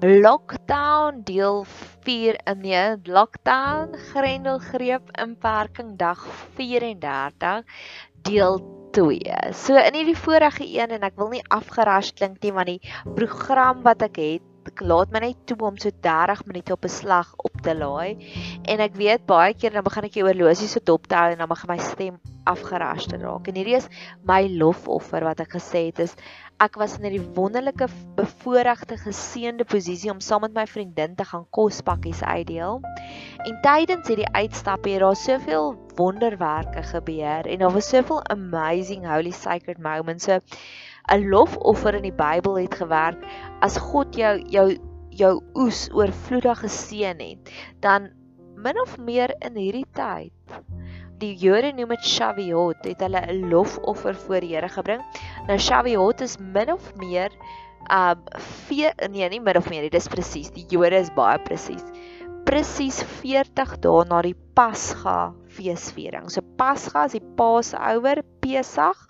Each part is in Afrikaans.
Lockdown deel 4 in nee, Lockdown Grendelgreep inperking dag 34 deel 2. So in hierdie vorige een en ek wil nie afgeras klink nie want die program wat ek het laat my net toe om so 30 minute op 'n slag op te laai. En ek weet baie keer dan begin ek die oorlosie so dop te hou en dan begin my stem afgeras te raak. En hierdie is my lofoffer wat ek gesê het is ek was in hierdie wonderlike bevoordeelde geseënde posisie om saam met my vriendin te gaan kospakkies uitdeel. En tydens hierdie uitstappe het daar soveel wonderwerke gebeur en daar was soveel amazing holy sacred moments. So 'n lofoffer in die Bybel het gewerk as God jou jou jou oes oorvloedig geseën het, dan min of meer in hierdie tyd. Die Jode noem dit Shavuot, het hulle 'n lofoffer voor die Here gebring. Nou Shavuot is min of meer um vier nee, nie min of meer, dit is presies. Die Jode is baie presies. Presies 40 dae na die Pasga feesviering. So Pasga is die Passover, Pesach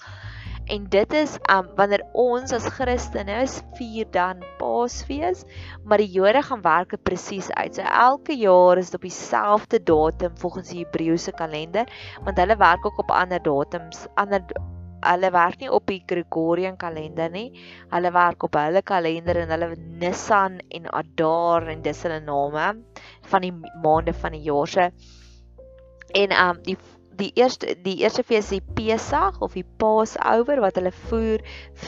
en dit is um wanneer ons as Christene is vier dan Paasfees, maar die Jode gaan werk dit presies uit. So elke jaar is dit op dieselfde datum volgens die Hebreëse kalender, want hulle werk ook op ander datums, ander hulle werk nie op die Gregorian kalender nie. Hulle werk op hulle kalender en hulle Nisan en Adar en dis hulle name van die maande van die jaar se. En um die die eerste die eerste fees die Pesach of die Passover wat hulle voer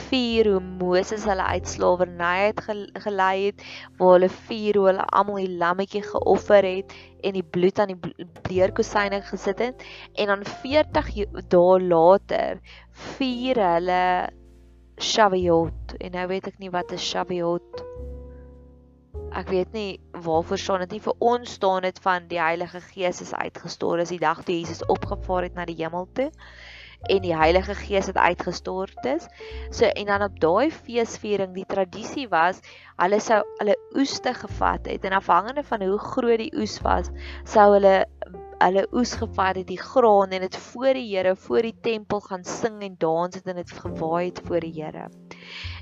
vier hoe Moses hulle uit slawerny het gelei het waar hulle vier hoe hulle almal die lammetjie geoffer het en die bloed aan die deurkosyne gesit het. En dan 40 dae later vier hulle Shavuot. En nou weet ek nie wat 'n Shavuot ek weet nie waarvoor staan dit nie vir ons staan dit van die Heilige Gees is uitgestort is die dag toe Jesus opgevaar het na die hemel toe en die Heilige Gees het uitgestort is. So en dan op daai feesviering die tradisie was hulle sou hulle oeste gevat het en afhangende van hoe groot die oes was sou hulle hulle oes gevat het die graan en dit voor die Here voor die tempel gaan sing en dans het en dit gewaai het voor die Here.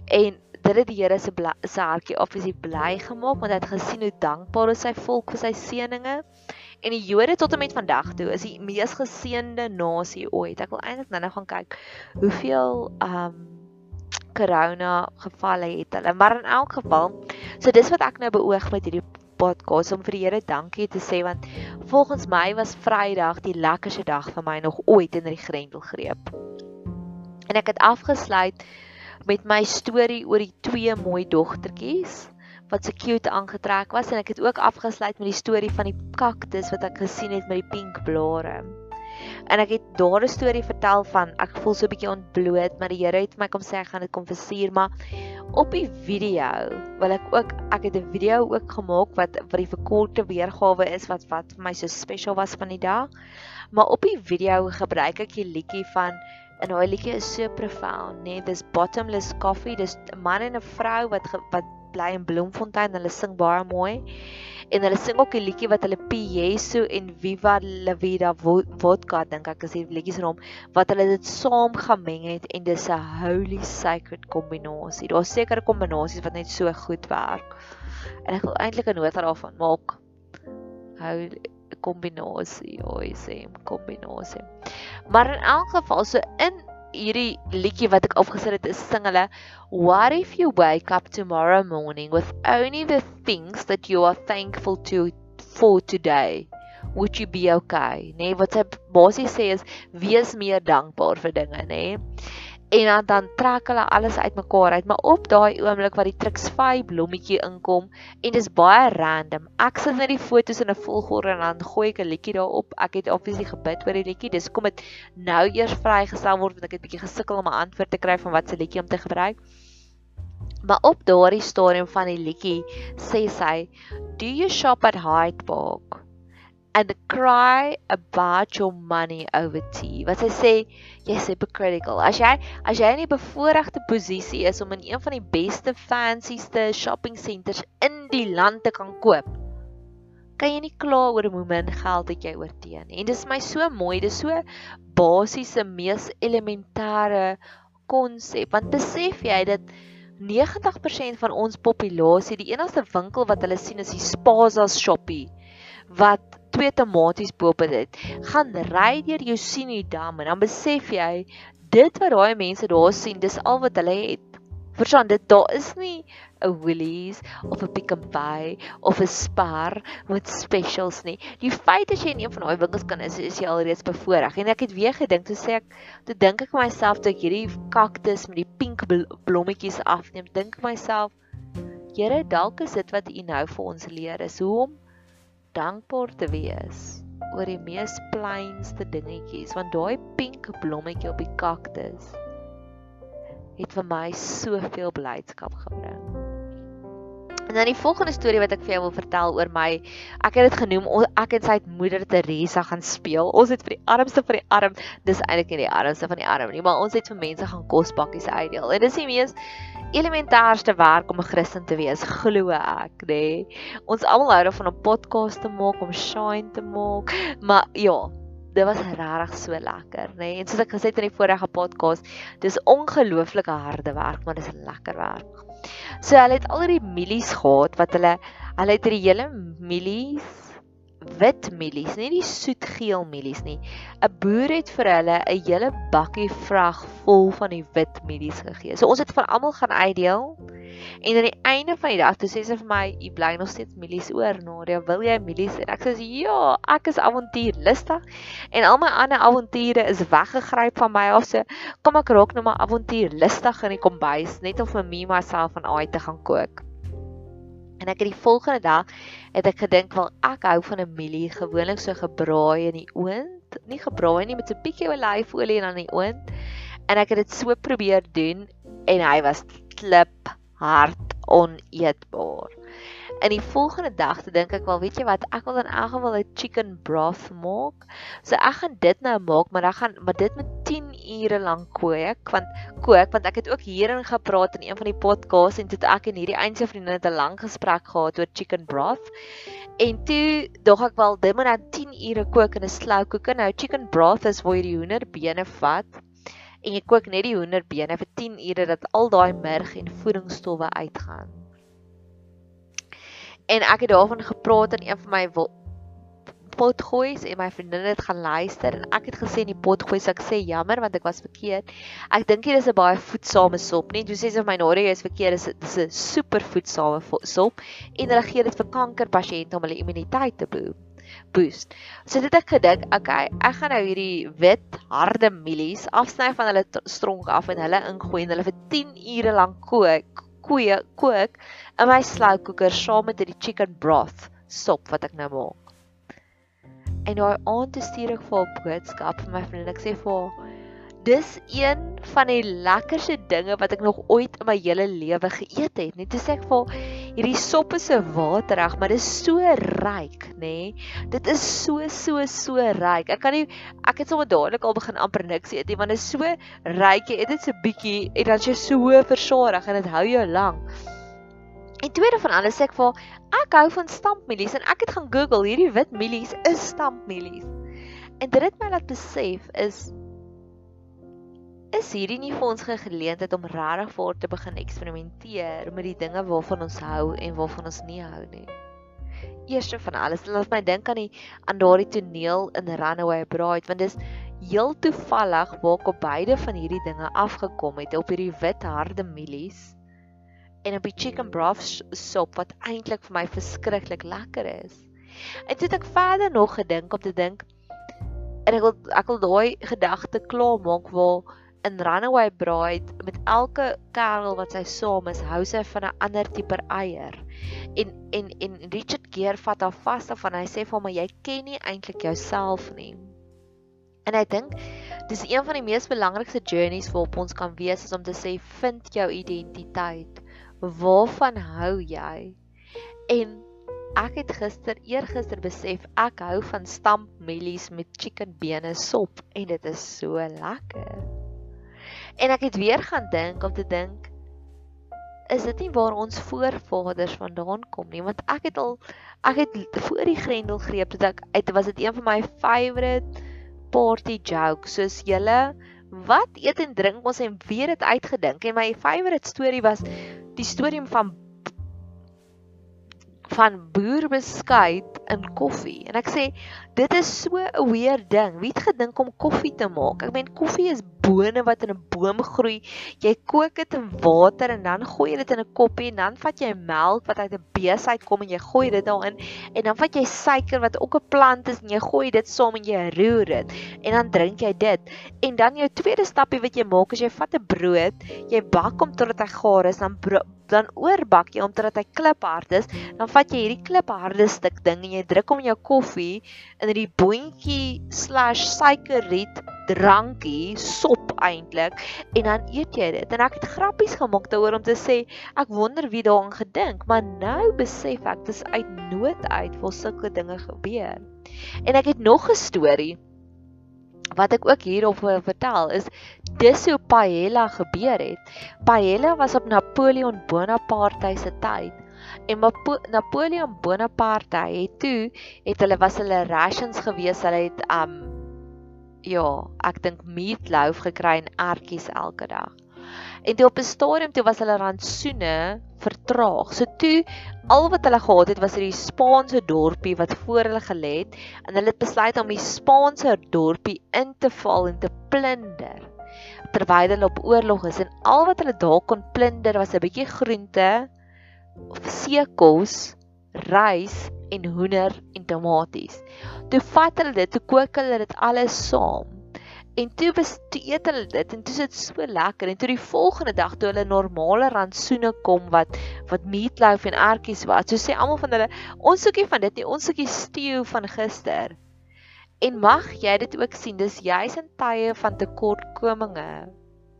En dit het die Here se se hartjie obviously bly gemaak want hy het gesien hoe dankbaar is sy volk vir sy seënings en die Jode tot en met vandag toe is die mees geseënde nasie ooit. Ek wil eintlik nou-nou gaan kyk hoeveel um corona gevalle het hulle. Maar in elk geval, so dis wat ek nou beoog met hierdie podcast om vir die Here dankie te sê want volgens my was Vrydag die lekkerste dag vir my nog ooit in die Grendelgreep. En ek het afgesluit met my storie oor die twee mooi dogtertjies wat so cute aangetrek was en ek het ook afgesluit met die storie van die kaktus wat ek gesien het met die pink blare. En ek het daar 'n storie vertel van ek voel so 'n bietjie ontbloot, maar die Here het my kom sê ek gaan dit konfesseer, maar op die video wil ek ook ek het 'n video ook gemaak wat wat die verkorte weergawe is wat wat vir my so spesiaal was van die dag. Maar op die video gebruik ek die liedjie van En daai liedjie is so profound, nê? Nee? Dis bottomless coffee. Dis 'n man en 'n vrou wat wat bly in Bloemfontein. Hulle sing baie mooi. En hulle sing ook 'n liedjie wat hulle P Jesu en Viva la Vida vodka dink ek is die liedjies hom wat hulle dit saam gemeng het en dis 'n holy sacred kombinasie. Daar's sekere kombinasies wat net so goed werk. En ek wil eintlik 'n nota daarvan maak. Holy kombinasie, oi sê kombinasie. Maar in elk geval so in hierdie liedjie wat ek afgesit het, is sing hulle What if you wake up tomorrow morning with only the things that you are thankful to for today? Would you be okay? Nee, wat sy basies sê is wees meer dankbaar vir dinge, nê? Nee? En dan dan trek hulle alles uitmekaar uit. Maar op daai oomblik wat die Trixfy blommetjie inkom en dis baie random. Ek sit net die fotos in 'n volgorde en dan gooi ek 'n liedjie daarop. Ek het obviously gebid oor die liedjie. Dis kom dit nou eers vrygestel word want ek het bietjie gesukkel om 'n antwoord te kry van wat se liedjie om te gebruik. Maar op daardie stadium van die liedjie sê sy do you shop at Hyde Park and cry about your money over tea. Wat sy sê, jy's hypocritical. As jy as jy in 'n bevoordeelde posisie is om in een van die beste fancyste shopping centers in die land te kan koop, kan jy nie kla oor hoe min geld het jy oorteen nie. En dis my so mooi, dis so basiese, mees elementêre konsep. Want besef jy dat 90% van ons populasie, die enigste winkel wat hulle sien is die Spaza Shoppie wat twee tomaties bo-op dit. Gaan ry deur jou Sini dam en dan besef jy dit wat daai mense daar sien, dis al wat hulle het. Verstaan dit daar is nie 'n Woolies of 'n Pick n Pay of 'n Spar met specials nie. Die feit as jy in een van daai winkels kan is, is jy alreeds bevoordeel. En ek het weer gedink, toe sê ek, toe dink ek myself dat ek hierdie kaktus met die pink blommetjies afneem, dink myself, Here, dalk is dit wat U nou vir ons leer is hoe om dankbaar te wees oor die mees kleinste dingetjies, want daai pink blommetjie op die kaktus het vir my soveel blydskap gebring. En dan die volgende storie wat ek vir jou wil vertel oor my, ek het dit genoem ek en sy moeder Teresa gaan speel. Ons het vir die armste van die arm, dis eintlik nie die armste van die arm nie, maar ons het vir mense gaan kospakkies uitdeel. En dis die mees elementairste werk om 'n Christen te wees, glo ek, nê. Nee. Ons almal hou daarvan om 'n podcast te maak, om shine te maak, maar ja, dit was regtig so lekker, nê. Nee. En soos ek gesê het in die vorige podcast, dis ongelooflike harde werk, maar dis lekker werk. So hulle het al hierdie mielies gehad wat hulle hulle het hierdie hele mielies wit mielies, nie die soetgeel mielies nie. 'n Boer het vir hulle 'n hele bakkie vrag vol van die wit mielies gegee. So ons het van almal gaan uitdeel. En aan die einde van die dag, toe sê sy vir my, "U bly nog steeds mielies oor, Nadia. Wil jy mielies?" En ek sê, "Ja, ek is avontuurlustig en al my ander avonture is weggegryp van my af. So kom ek raak nou maar avontuurlustig in die kombuis, net om vir my myself van uit te gaan kook." En ek het die volgende dag het ek gedink wel ek hou van 'n mielie gewoonlik so gebraai in die oond, nie gebraai nie met so 'n bietjie olyfolie en dan in die oond. En ek het dit so probeer doen en hy was klip hard oneetbaar. In die volgende dag te dink ek wel, weet jy wat, ek wil in elk geval 'n chicken broth maak. So ek gaan dit nou maak, maar dan gaan maar dit 10 ure lank kook, want kook want ek het ook hierin gepraat in een van die podcasts en toe ek en hierdie eense vriendin het 'n lang gesprek gehad oor chicken broth. En toe dog ek wel, dit moet nou 10 ure kook in 'n slow cooker. Nou chicken broth is waar jy die hoenderbene vat en jy kook net die hoenderbene vir 10 ure dat al daai murg en voedingsstowwe uitgaan. En ek het daarvan gepraat in een van my potgoeis en my vriendin het gaan luister en ek het gesê in die potgoeis ek sê jammer want ek was verkeerd. Ek dink dit is 'n baie voedsame sop, nie? Jy sê sy my Nadia is verkeerd, dis dis 'n super voedsame sop en hulle gee dit vir kankerpasiënte om hulle immuniteit te boost boost. So dit ek gedink, okay, ek gaan nou hierdie wit harde mielies afsny van hulle stronk af en hulle ingooi en hulle vir 10 ure lank kook, koeie kook in my slow cooker saam met hierdie chicken broth sop wat ek nou maak. En daai aand te stuur ek vir 'n boodskap vir my vriendin. Ek sê vir haar dis een van die lekkerste dinge wat ek nog ooit in my hele lewe geëet het. Net as ek voel hierdie sop is so waterig, maar dit is so ryk, nê? Nee? Dit is so so so ryk. Ek kan nie ek het sommer dadelik al begin amper niks eet nie, want dit is so ryk. Jy eet dit so bietjie en dan jy so versadig en dit hou jou lank. En tweede van alles sê ek vir ek hou van stampmielies en ek het gaan Google hierdie wit mielies is stampmielies. En dit het my laat besef is is hierdie nie vir ons 'n geleentheid om regtig voor te begin eksperimenteer met die dinge waarvan ons hou en waarvan ons nie hou nie. Eerste van alles, laat my dink aan die aan daardie toneel in Runaway Bride want dis heel toevallig waar op beide van hierdie dinge afgekom het op hierdie wit harde mielies en die chicken broth sop wat eintlik vir my verskriklik lekker is. En dit het ek verder nog gedink om te dink en ek wil ek wil daai gedagte klaar maak waar in Runaway Bride met elke kerel wat sy saam is, hou sy van 'n ander tipe eier. En en en Richard Gere vat haar vas af en hy sê vir hom jy ken nie eintlik jouself nie. En ek dink dis een van die mees belangrikste journeys waarop ons kan wees is om te sê vind jou identiteit. Waarvan hou jy? En ek het gister eergister besef ek hou van stampmielies met chicken bene sop en dit is so lekker. En ek het weer gaan dink om te dink is dit nie waar ons voorvaders vandaan kom nie want ek het al ek het voor die grendel greep dat ek uit was dit een van my favorite party jokes soos julle wat eet en drink ons en weer dit uitgedink en my favorite storie was die storie van van boerbeskuit in koffie. En ek sê dit is so 'n weird ding. Wie het gedink om koffie te maak? Ek meen koffie is bone wat in 'n boom groei. Jy kook dit in water en dan gooi jy dit in 'n koppie en dan vat jy melk wat uit 'n bees uitkom en jy gooi dit daarin en dan vat jy suiker wat ook 'n plant is en jy gooi dit saam en jy roer dit en dan drink jy dit. En dan jou tweede stapie wat jy maak is jy vat 'n brood, jy bak hom totdat hy gaar is, dan dan oorbak jy hom totdat hy kliphard is, dan vat jy hierdie klipharde stuk ding en jy druk hom in jou koffie in hierdie boontjie/suikerriet drankie, sop eintlik en dan eet jy dit. En ek het grappies gemaak daaroor om te sê ek wonder wie daaraan gedink, maar nou besef ek dis uit nood uit waar sulke dinge gebeur. En ek het nog 'n storie wat ek ook hierop wil vertel is dis hoe paella gebeur het. Paella was op Napoleon Bonaparte se tyd. En Napoleon Bonaparte het toe het hulle was hulle rations gewees. Hulle het um ja, ek dink meatloaf gekry en ertjies elke dag. En toe op 'n stadium toe was hulle rantsoene vertraag. So toe al wat hulle gehad het was hierdie Spaanse dorpie wat voor hulle gelê het en hulle het besluit om die Spaanse dorpie in te val en te plunder terwyl hulle op oorlog is en al wat hulle daar kon plunder was 'n bietjie groente of seekos, rys en hoender en tomaties. Toe vat hulle dit, toe kook hulle dit alles saam. En toe toe eet hulle dit en toe is dit so lekker en toe die volgende dag toe hulle normale rantsoene kom wat wat meatloaf en ertjies wat so sê almal van hulle ons soekie van dit nie ons soekie stew van gister. En mag jy dit ook sien dis juis in tye van tekortkominge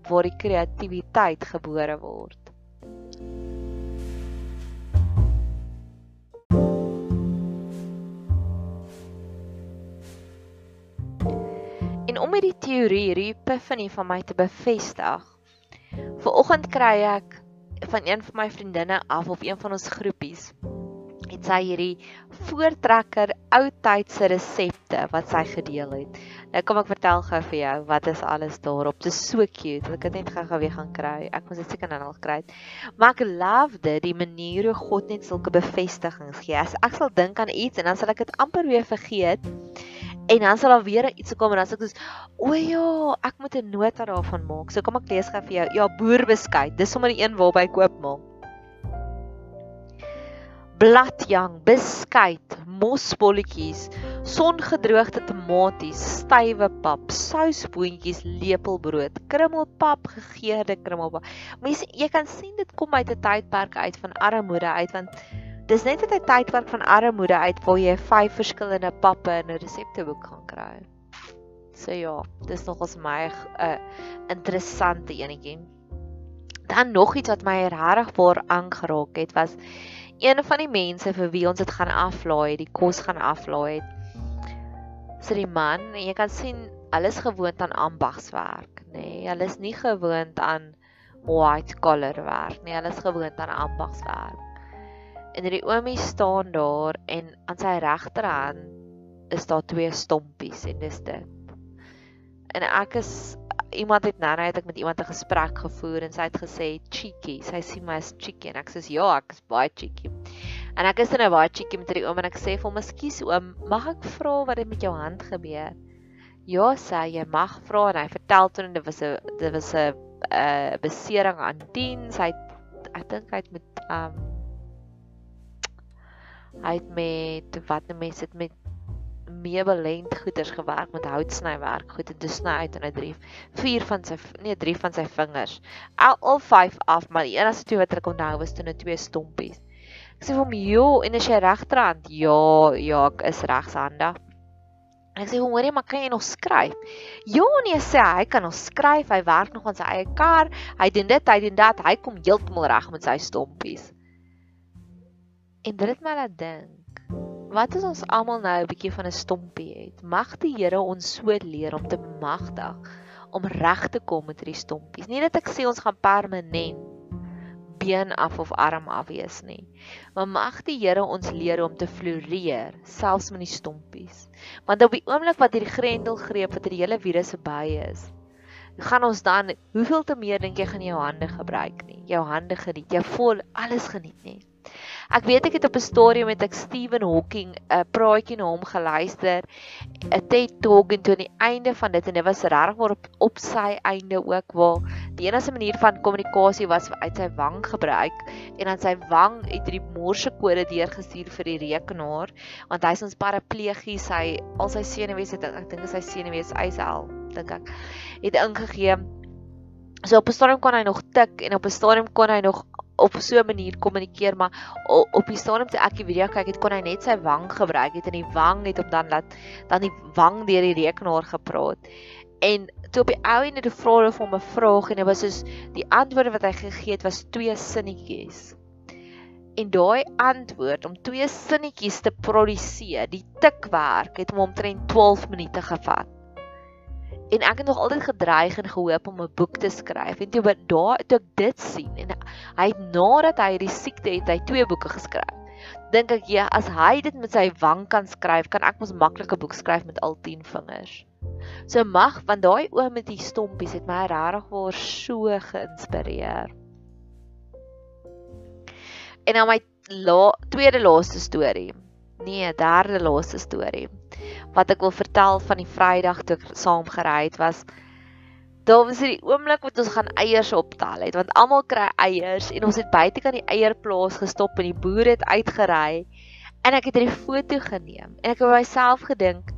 waar die kreatiwiteit gebore word. Om hierdie teorie, hierdie epiphany van my te bevestig. Vooroggend kry ek van een van my vriendinne af op een van ons groepies het sy hierdie voortrekker ou tydse resepte wat sy gedeel het. Nou kom ek vertel gou vir jou wat is alles daarop. Dit is so cute. Ek het net gou-gou weer gaan kry. Ek moes dit seker nou al kry. Maar ek love dit die manier hoe God net sulke bevestigings gee. As ek sal dink aan iets en dan sal ek dit amper weer vergeet. En dan sal daar weer iets kom en dan sê ek soos o ja, ek moet 'n nota daarvan maak. So kom ek lees gou vir jou. Ja, boerbeskuit. Dis sommer die een waarby ek koop maak. Bladjang, beskuit, mosbolletjies, songedroogde tomaties, stywe pap, sousboontjies, lepelbrood, krummelpap, gegeurde krummelpap. Mense, jy kan sien dit kom uit 'n tydperk uit van armoede uit want dis net 'n tydperk van armoede uit waar jy vyf verskillende pappe in 'n resepteboek gaan kry. So ja, dis nogals my 'n uh, interessante enetjie. Dan nog iets wat my regtig waar aangeraak het was een van die mense vir wie ons dit gaan aflaai, die kos gaan aflaai het. So die man, en jy kan sien alles gewoond aan ambagswerk, nê. Nee, hulle is nie gewoond aan white collar werk nie. Hulle is gewoond aan ambagswerk. En hierdie oomie staan daar en aan sy regterhand is daar twee stompies en dis dit. En ek is iemand het nou net ek met iemand 'n gesprek gevoer en sy het gesê cheeky. Sy sê my is cheeky en ek sê ja, ek is baie cheeky. En ek is in 'n baie cheeky met hierdie oom en ek sê vir hom, "Ekskuus oom, mag ek vra wat het met jou hand gebeur?" Ja, sê jy mag vra en hy vertel toe en dit was 'n dit was 'n 'n uh, besering aan 10. Sy ek dink hy het met um Hy het met wat nou mense het met meubelent goeders gewerk met houtsnywerk goed en dit sny uit in 'n drie vier van sy nee drie van sy vingers. Al al vyf af maar die enigste twee wat ek onthou was toe net twee stompies. Ek sê vir hom jo en as jy regterhand? Ja ja ek is regshandig. Ek sê hoor jy maar kan jy nog skryf? Ja nee sê hy kan nog skryf hy werk nog aan sy eie kar hy doen dit hy doen dat hy kom heeltemal reg met sy stompies En dit het my laat dink. Wat as ons almal nou 'n bietjie van 'n stompie het? Mag die Here ons so leer om te magtig om reg te kom met hierdie stompies. Nie dat ek sê ons gaan permanent been af of arm af wees nie. Maar mag die Here ons leer om te floreer selfs met die stompies. Want op die oomblik wat hierdie grendel greep wat hierdie hele virus verby is, gaan ons dan hoeveel te meer dink jy gaan jou hande gebruik nie? Jou hande geniet, jy voel alles geniet nie. Ek weet ek het op 'n stadium met ek Stephen Hawking 'n praatjie na hom geluister, 'n TED Talk en toe aan die einde van dit en dit was regtig maar op, op sy einde ook waar die enigste manier van kommunikasie was uit sy wang gebruik en dan sy wang het die Morse kode deurgestuur vir die rekenaar want hy's ons paraplegies, hy al sy senuwees het ek dink sy senuwees eisel dink ek het ingegee. So op 'n stadium kon hy nog tik en op 'n stadium kon hy nog op so 'n manier kommunikeer maar op die stadium toe ek die video kyk het kon hy net sy wang gebruik het en die wang het op dan laat dan die wang deur die rekenaar gepraat. En toe op die ou en het vra hulle vir hom 'n vraag en dit was soos die antwoorde wat hy gegee het was twee sinnetjies. En daai antwoord om twee sinnetjies te produseer die tikwerk het hom omtrent 12 minute gevat en ek het nog altyd gedreig en gehoop om 'n boek te skryf. En toe daar toe ek dit sien en hy het nadat hy die siekte het hy twee boeke geskryf. Dink ek ja as hy dit met sy wang kan skryf kan ek mos maklik 'n boek skryf met al 10 vingers. So mag want daai oom met die stompies het my regtig waar so geïnspireer. En nou my la, tweede laaste storie. Nee derde laaste storie wat ek wil vertel van die Vrydag toe ek saam gery het was daar was die oomblik wat ons gaan eiers optel het want almal kry eiers en ons het buite kan die eierplaas gestop en die boer het uitgery en ek het 'n foto geneem en ek het myself gedink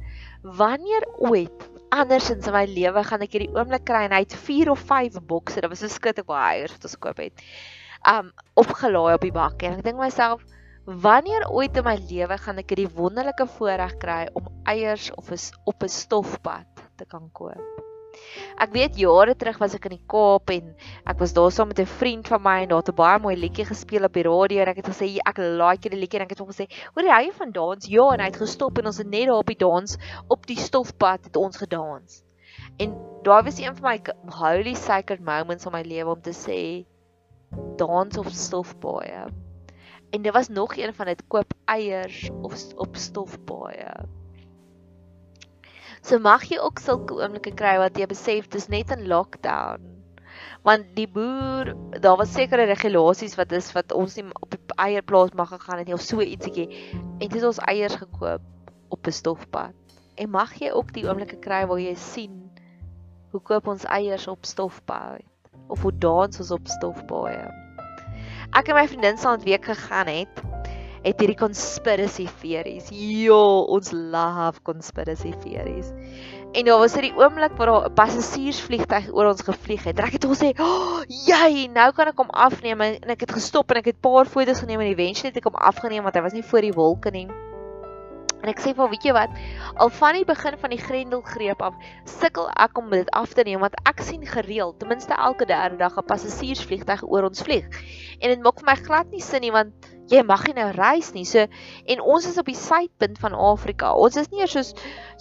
wanneer ooit andersins in my lewe gaan ek hierdie oomblik kry en hy het 4 of 5 bokse dit was so skit ek baie eiers wat ons gekoop het um opgelaai op die bak en ek dink myself Wanneer ooit in my lewe gaan ek hierdie wonderlike voorreg kry om eiers of 'n op 'n stofpad te kan koop? Ek weet jare terug was ek in die Kaap en ek was daar saam met 'n vriend van my en daar het 'n baie mooi liedjie gespeel op die radio en ek het gesê ek like die liedjie en ek het hom gesê hoor jy van dans? Ja en hy het gestop en ons het net daar op die dans op die stofpad het ons gedans. En daai was een van my holy sacred moments in my lewe om te sê dans op stofpaaie. En dit was nog een van dit koop eiers of op stofpaaie. So mag jy ook sulke oomblikke kry wat jy besef dis net 'n lockdown. Want die boer, daar was sekere regulasies wat is wat ons nie op die eierplaas mag gegaan het nie of so ietsiekie. En dit het ons eiers gekoop op 'n stofpad. En mag jy ook die oomblikke kry waar jy sien hoe koop ons eiers op stofpaaie of hoe dans ons op stofpaaie ek en my vriendin saam 'n week gegaan het, het hierdie conspiracy theories. Jo, ons love conspiracy theories. En daar was hierdie oomblik waar daar 'n passasiersvliegtuig oor ons gevlieg het. Ek het gesê, "Oh, jy, nou kan ek hom afneem." En ek het gestop en ek het 'n paar foto's geneem en eventually het ek hom afgeneem want hy was nie voor die wolke nie. En ek sê vir weet jy wat, al van die begin van die grendelgreep af, sukkel ek om dit af te neem want ek sien gereeld, ten minste elke derde dag 'n passasiersvliegtuig oor ons vlieg en dit maak vir my glad nie sin nie want jy mag nie nou reis nie. So en ons is op die suidpunt van Afrika. Ons is nie eers soos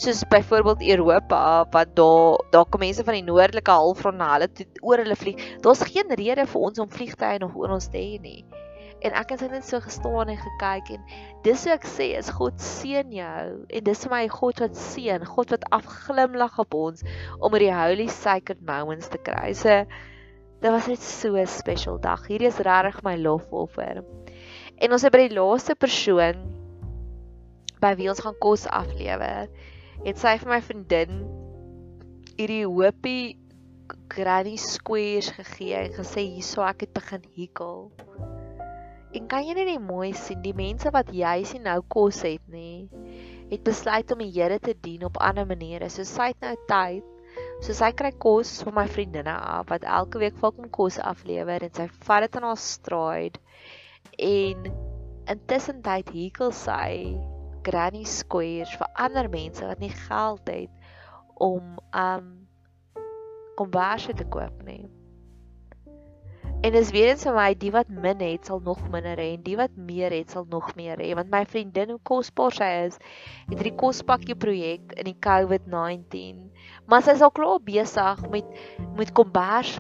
soos byvoorbeeld Europa wat daar daar kom mense van die noordelike halfrond na hulle toe oor hulle vlieg. Daar's geen rede vir ons om vliegtye nog oor ons te hê nie. En ek het net so gestaan en gekyk en dis hoe ek sê is God seën jou en dis vir my God wat seën, God wat afglimlag op ons om hierdie holy sacred moments te kry. So Dit was net so 'n special dag. Hierdie is regtig my lofoffer. En ons het by die laaste persoon by wie ons gaan kos aflewer, het sy vir my vriendin hierdie hoopie granny squares gegee en gesê hierso ek het begin hikel. En kan jy net mooi sien die mense wat jy sien nou kos het nê, het besluit om die Here te dien op ander maniere. So sy het nou tyd So sy kry kos van my vriendinne af wat elke week vir hom kos aflewer en sy vat dit in haar stride en intussen tyd hekel sy granny squares vir ander mense wat nie geld het om um kombasie te koop nie. En dis weer eens vir my die wat min het sal nog minder hê en die wat meer het sal nog meer hê want my vriendin hoe kosbaar sy is het hierdie kospakkie projek in die COVID-19 maar sy is al klaar besig met met kombers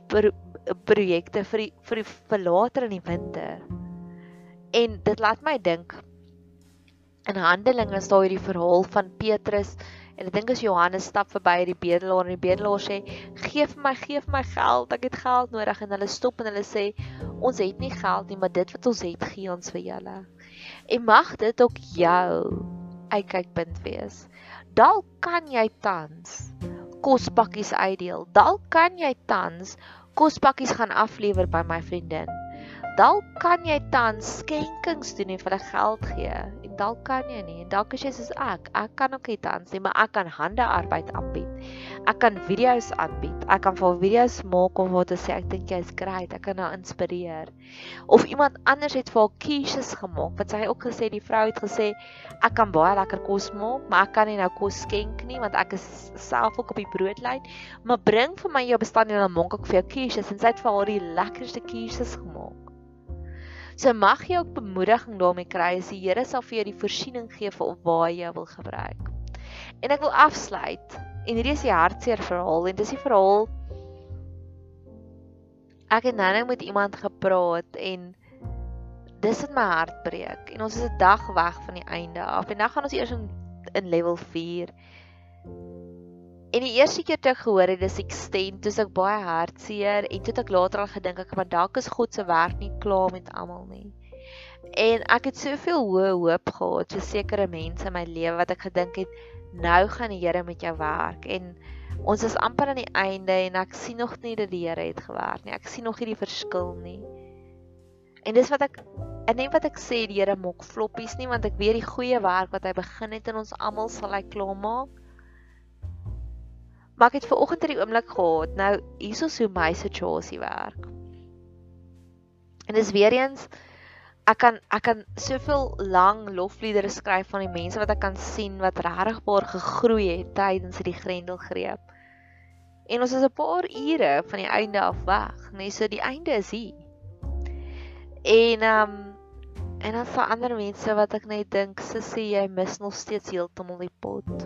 projekte vir die, vir die vir later in die winter. En dit laat my dink in Handelinge is daar hierdie verhaal van Petrus En ek dink as Johannes stap verby die bedelaar en die bedelaar sê: "Gee vir my, gee vir my geld, ek het geld nodig." En hulle stop en hulle sê: "Ons het nie geld nie, maar dit wat ons het, gee ons vir julle." En mag dit ook jou uitkykpunt wees. Dalk kan jy tans kospakkies uitdeel. Dalk kan jy tans kospakkies gaan aflewer by my vriendin. Dalk kan jy tans skenkings doen en vir hulle geld gee. Dalk kan jy nie. En dalk as jy soos ek, ek kan ook nie tans nie, maar ek kan handearbeid aanbied. Ek kan video's aanbied. Ek kan vir video's maak om wat te sê ek dink jy's great. Ek kan haar inspireer. Of iemand anders het vir haar quiches gemaak. Wat sy ook gesê, die vrou het gesê ek kan baie lekker kos maak, maar ek kan nie nou kos skenk nie want ek is self ook op die broodlyn. Maar bring vir my jou bestanddele en dan maak ek vir jou quiches en sy het vir haar die lekkerste quiches gemaak. So mag jy ook bemoediging daarmee kry as die Here sal vir jou die voorsiening gee vir waar jy wil gebruik. En ek wil afsluit. En hierdie is die hartseer verhaal en dis die verhaal Ek het nou net met iemand gepraat en dis wat my hart breek. En ons is 'n dag weg van die einde af. En nou gaan ons eers in, in level 4. En die eerste keer toe ek gehoor het dis extend, toe ek baie hartseer en toe ek later al gedink ek maar dalk is God se werk nie klaar met almal nie. En ek het soveel hoë hoop gehad vir sekere mense in my lewe wat ek gedink het nou gaan die Here met jou werk en ons is amper aan die einde en ek sien nog nie dat die Here het gewerk nie. Ek sien nog nie die verskil nie. En dis wat ek en net wat ek sê die Here maak floppies nie want ek weet die goeie werk wat hy begin het in ons almal sal hy klaar maak. Maar ek het ver oggend hierdie oomblik gehad. Nou hierso hoe my situasie werk. En dis weer eens ek kan ek kan soveel lang lofliedere skryf van die mense wat ek kan sien wat regbaar gegroei het tydens hierdie grendelgreep. En ons is 'n paar ure van die einde af weg, nê? Nee, so die einde is hier. En ehm um, en dan vir ander mense wat ek net dink, sussie, jy mis nog steeds heeltemal die pot.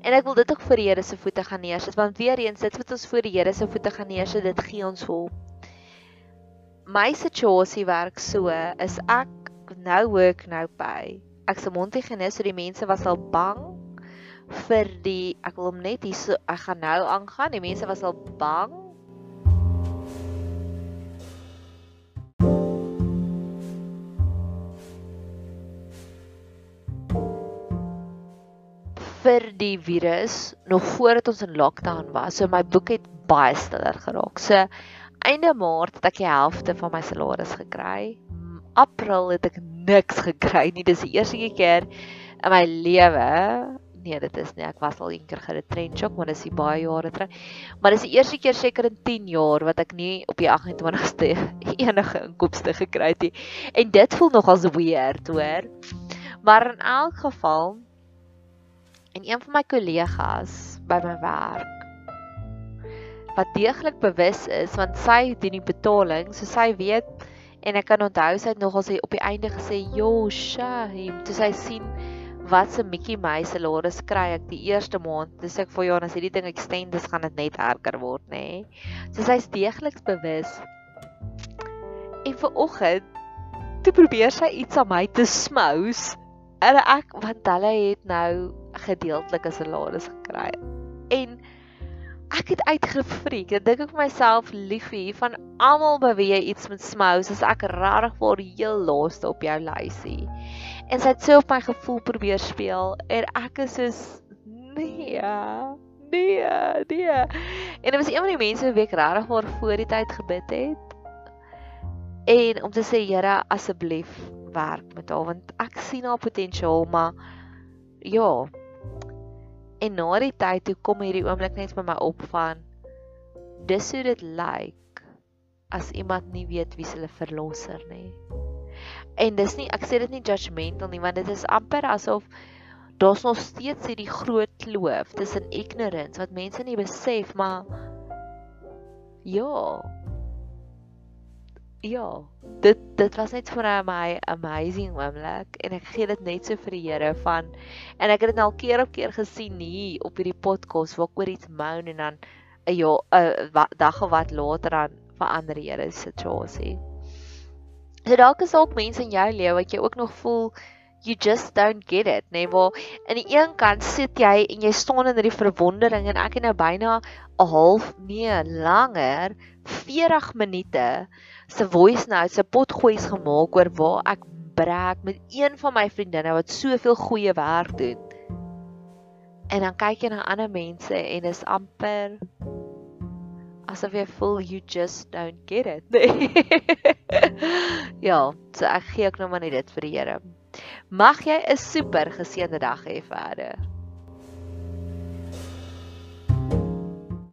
En ek wil dit ook vir die Here se voete gaan neersit want weer eens dit wat ons voor die Here se voete gaan neersit dit gee ons hoop. My situasie werk so is ek nou werk nou by. Ek se mondie genees so die mense was al bang vir die ek wil hom net hier so ek gaan nou aangaan. Die mense was al bang vir die virus nog voordat ons in lockdown was. So my boek het baie stiller geraak. So einde Maart het ek die helfte van my salaris gekry. April het ek niks gekry nie. Dis die eerste keer in my lewe. Nee, dit is nie. Ek was al een keer geretrench ook, maar dis baie jare terug. Maar dis die eerste keer seker in 10 jaar wat ek nie op die 28ste enige inkomste gekry het nie. En dit voel nogals weird, hoor. Maar in elk geval en een van my kollegas by my werk wat deeglik bewus is want sy doen die betaling so sy weet en ek kan onthou sy het nogal sy op die einde gesê jo shame toe sy sien wat se Mickey Mouse salaris kry ek die eerste maand dis ek vir jou as hierdie ding extend dis gaan dit net erger word nê nee. so sy's deeglik bewus en vir oggend toe probeer sy iets aan my te smous en ek want hulle het nou gedeeltelike salaris gekry. En ek het uitgefriek. Ek dink ek vir myself liefie van almal jy iets met smous, as ek regtig vir heel laaste op jou lysie. En sy het so op my gevoel probeer speel en ek is so nee. Nee, nee. En dit was een van die mense wie ek regtig vir voor die tyd gebid het. En om te sê Here, asseblief werk met haar want ek sien haar potensiaal, maar ja, En na die tyd toe kom hierdie oomblik net by my op van dis hoe dit lyk as iemand nie weet wie hulle verlosser nie. En dis nie ek sê dit nie judgmental nie want dit is amper asof daar's nog steeds hierdie groot kloof tussen ignorance wat mense nie besef maar ja ja, dit dit was net vir my amazing oomblik en ek gee dit net so vir die Here van en ek het dit al keer op keer gesien hier op hierdie podcast waar ek oor iets moan en dan 'n ja 'n dag of wat later dan verander die Here se situasie. So dalk is ook mense in jou lewe wat jy ook nog voel you just don't get it, nê? Nee, waar aan die een kant sit jy en jy staan in hierdie verwondering en ek het nou byna 'n half nee, langer 40 minute se voice notes, se potgoeies gemaak oor waar ek breek met een van my vriendinne wat soveel goeie werk doen. En dan kyk jy na ander mense en is amper asof jy voel you just don't get it. ja, so ek gee ook nou maar net dit vir die Here. Mag jy 'n super geseënde dag hê verder.